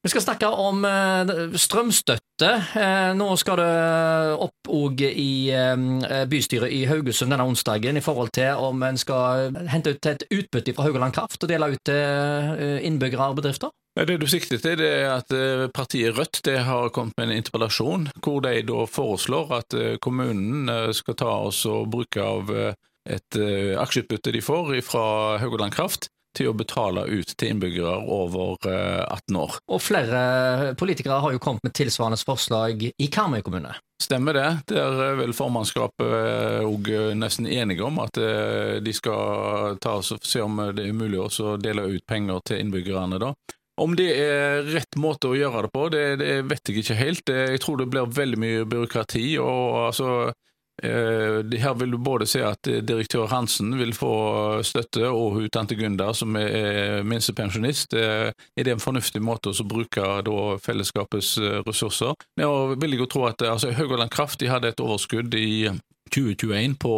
Vi skal snakke om eh, strømstøtte. Eh, Nå skal det opp òg i eh, bystyret i Haugesund denne onsdagen i forhold til om en skal hente ut et utbytte fra Haugaland Kraft og dele ut til innbyggere og bedrifter. Det du sikter til, er at partiet Rødt har kommet med en interpellasjon hvor de da foreslår at kommunen skal ta oss og bruke av et aksjeutbytte de får fra Haugaland Kraft til å betale ut til innbyggere over eh, 18 år. Og flere politikere har jo kommet med tilsvarende forslag i Karmøy kommune. Stemmer det. Der er vel formannskapet òg nesten enige om at eh, de skal ta oss og se om det er mulig å dele ut penger til innbyggerne da. Om det er rett måte å gjøre det på, det, det vet jeg ikke helt. Jeg tror det blir veldig mye byråkrati. og altså eh, Her vil du både se at eh, direktør Hansen vil få støtte, og hun tante Gunda, som er minstepensjonist. Eh, Er det en fornuftig måte å bruke fellesskapets eh, ressurser? Ja, og vil jeg jo tro at eh, altså, Haugaland Kraft de hadde et overskudd i 2021 på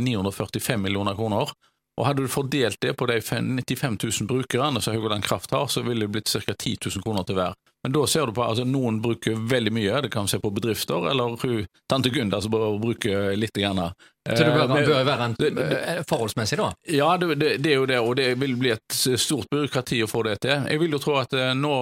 945 millioner kroner. Og Hadde du fordelt det på de fem- 95 000 brukerne som Haugaland Kraft har, så ville det blitt ca. 10 000 kroner til hver. Men da ser du på, altså noen bruker veldig mye, det kan vi se på bedrifter, eller hun, tante Gunda som bruker litt. Grann. Så det bør, Eh, men- bør være en, det- eh, forholdsmessig, da. ja, det, det, det er jo det, og det vil bli et stort byråkrati å få det til. Jeg vil jo tro at eh, nå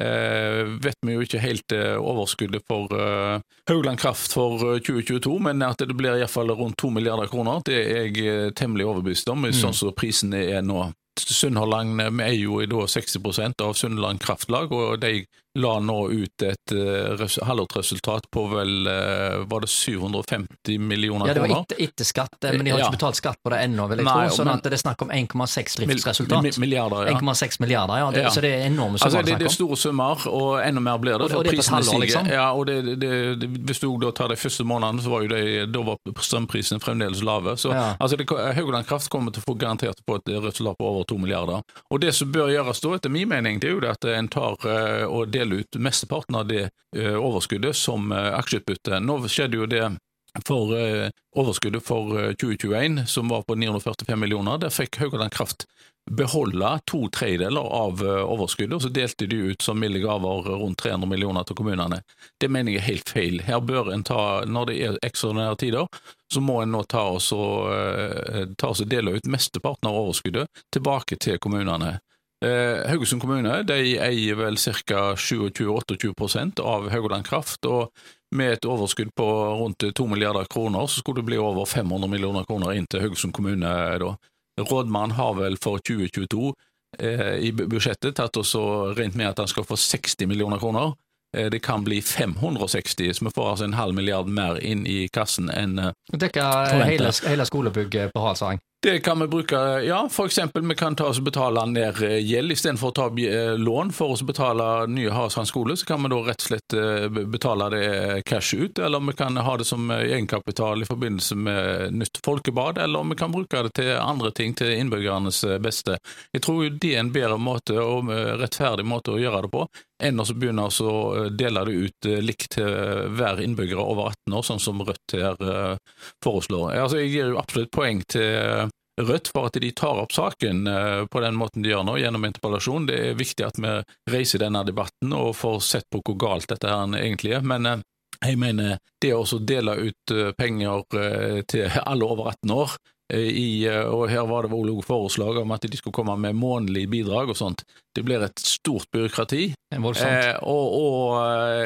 eh, vet vi jo ikke helt overskuddet for eh, Haugland Kraft for eh, 2022, men at det blir iallfall rundt to milliarder kroner, det er jeg temmelig overbevist om, sånn som prisen er nå. Sunnhordland er jo i da 60% av Sunnhordland Kraftlag, og de la nå ut et uh, halvårsresultat på vel eh, var det 750 millioner Ja, det var kroner. etter, etter skatt, eh, men de har Ja. ikke betalt skatt på det ennå, vil jeg Nei, tro. Sånn at det er snakk om 1,6 driftsresultat. mi- Milliarder, ja. 1,6 milliarder, ja. Det, Ja. Så det er enorme summer Altså, det det, er det store summer, og enda mer blir det. Og det- og det er på et halvår, liksom? Ja, og det, det, det, Hvis du da tar de første månedene, så var jo det, da var strømprisene fremdeles lave. Så Ja. altså, Haugland Kraft kommer til å få garantert på et resultat på over 2 milliarder. Og Det som bør gjøres da, etter min mening, det er jo det at en tar eh, og deler ut mesteparten av det eh, overskuddet som eh, aksjeutbytte. Nå skjedde jo det for eh, overskuddet for eh, 2021, som var på 945 millioner. Der fikk Haugaland Kraft beholde to tredjedeler av overskuddet, og så delte de ut som milde gaver rundt 300 millioner til kommunene. Det mener jeg er helt feil. Her bør en ta, når det er ekstraordinære tider, så må en nå ta og, ta oss og dele ut mesteparten av overskuddet tilbake til kommunene. Eh, Haugesund kommune de eier vel ca. 27-28 av Haugaland Kraft, og med et overskudd på rundt 2 milliarder kroner, så skulle det bli over 500 millioner kroner inn til Haugesund kommune. da. Rådmannen har vel for 2022 eh, i budsjettet tatt oss og regnet med at han skal få 60 millioner kroner. Eh, det kan bli 560, så vi får altså en halv milliard mer inn i kassen enn eh, Dekke hele, hele skolebygget på Halsang. Det kan vi bruke, ja, eksempel vi kan ta oss og betale ned eh, gjeld istedenfor å ta eh, lån for oss å betale nye Haresand skole, så kan vi da rett og slett eh, betale det cash ut, eller vi kan ha det som egenkapital i forbindelse med nytt folkebad, eller vi kan bruke det til andre ting til innbyggernes beste. Jeg tror jo det er en bedre måte og rettferdig måte å gjøre det på, enn å begynne å dele det ut likt til hver innbygger over 18 år, sånn som Rødt her foreslår. Altså, jeg gir jo absolutt poeng til Rødt for at de tar opp saken eh, på den måten de gjør nå, gjennom interpellasjon. Det er viktig at vi reiser denne debatten og får sett på hvor galt dette her egentlig er. Men eh, jeg mener det å dele ut eh, penger til alle over 18 år i, og her var det vel forslag om at de skulle komme med månedlig bidrag og sånt. Det blir et stort byråkrati. Eh, og, og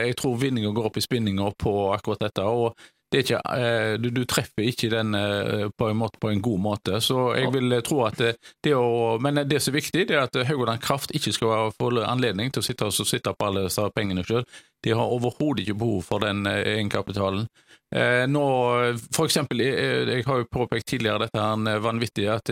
jeg tror vinninga går opp i spinninga på akkurat dette. og ikke, eh, du, du treffer ikke den eh, på en, måte, på en god måte. Så jeg vil eh, tro at det, det å Men det som er viktig, det er at Haugaland Kraft ikke skal få anledning til å sitte, og sitte på alle disse pengene sjøl. De har overhodet ikke behov for den egenkapitalen. Nå, for eksempel, jeg, har jo påpekt tidligere dette her vanvittige at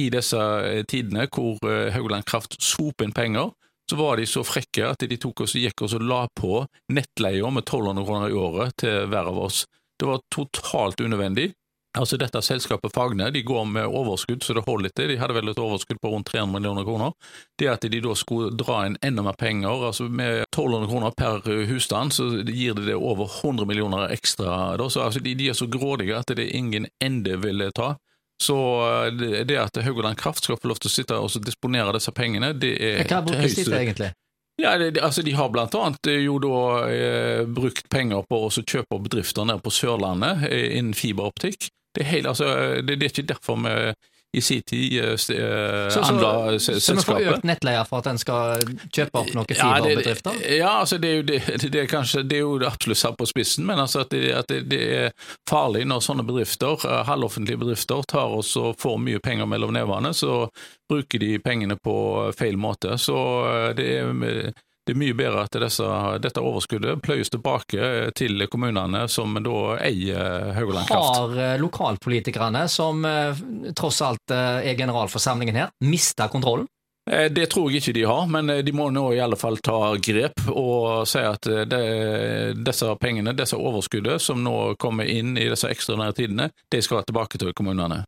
i disse tidene hvor Haugland Haugaland Kraft soper inn penger, så var de så frekke at de tok oss, gikk oss og la på nettleia med 1200 kroner i året til hver av oss. Det var totalt unødvendig. Altså Dette selskapet Fagne de går med overskudd så det holder ikke, De hadde vel et overskudd på rundt 300 millioner kroner. Det at de da skulle dra inn enda mer penger, altså med 1200 kroner per husstand, så gir det det over 100 millioner ekstra. Så altså, de, de er så grådige at det ingen ende vil ta. Så eh, det at Haugaland Kraft skal få lov til å sitte og disponere disse pengene, det er Hva brukes de til, egentlig? Ja, det, altså De har blant annet eh, jo da eh, brukt penger på å kjøpe bedrifter nede på Sørlandet eh, innen fiberoptikk. Det altså, det, det er ikke derfor vi i sin tid uh, så, selskapet. Så vi får økt nettleie for at en skal kjøpe opp noen fiberbedrifter? Ja, ja, altså det er jo det, det, er kanskje, det er jo absolutt satt på spissen, men altså at, det, at det, er farlig når sånne bedrifter, eh, halvoffentlige bedrifter, tar oss og får mye penger mellom nevene, så bruker de pengene på feil måte. Så det er det er mye bedre at disse, dette overskuddet pløyes tilbake til kommunene som da eier Haugaland Kraft. Har eh, lokalpolitikerne, som eh, tross alt eh, er generalforsamlingen her, mista kontrollen? Det tror jeg ikke de har, men de må nå i alle fall ta grep og si at det, disse pengene, disse overskuddet som nå kommer inn i disse ekstraordinære tidene, de skal tilbake til kommunene.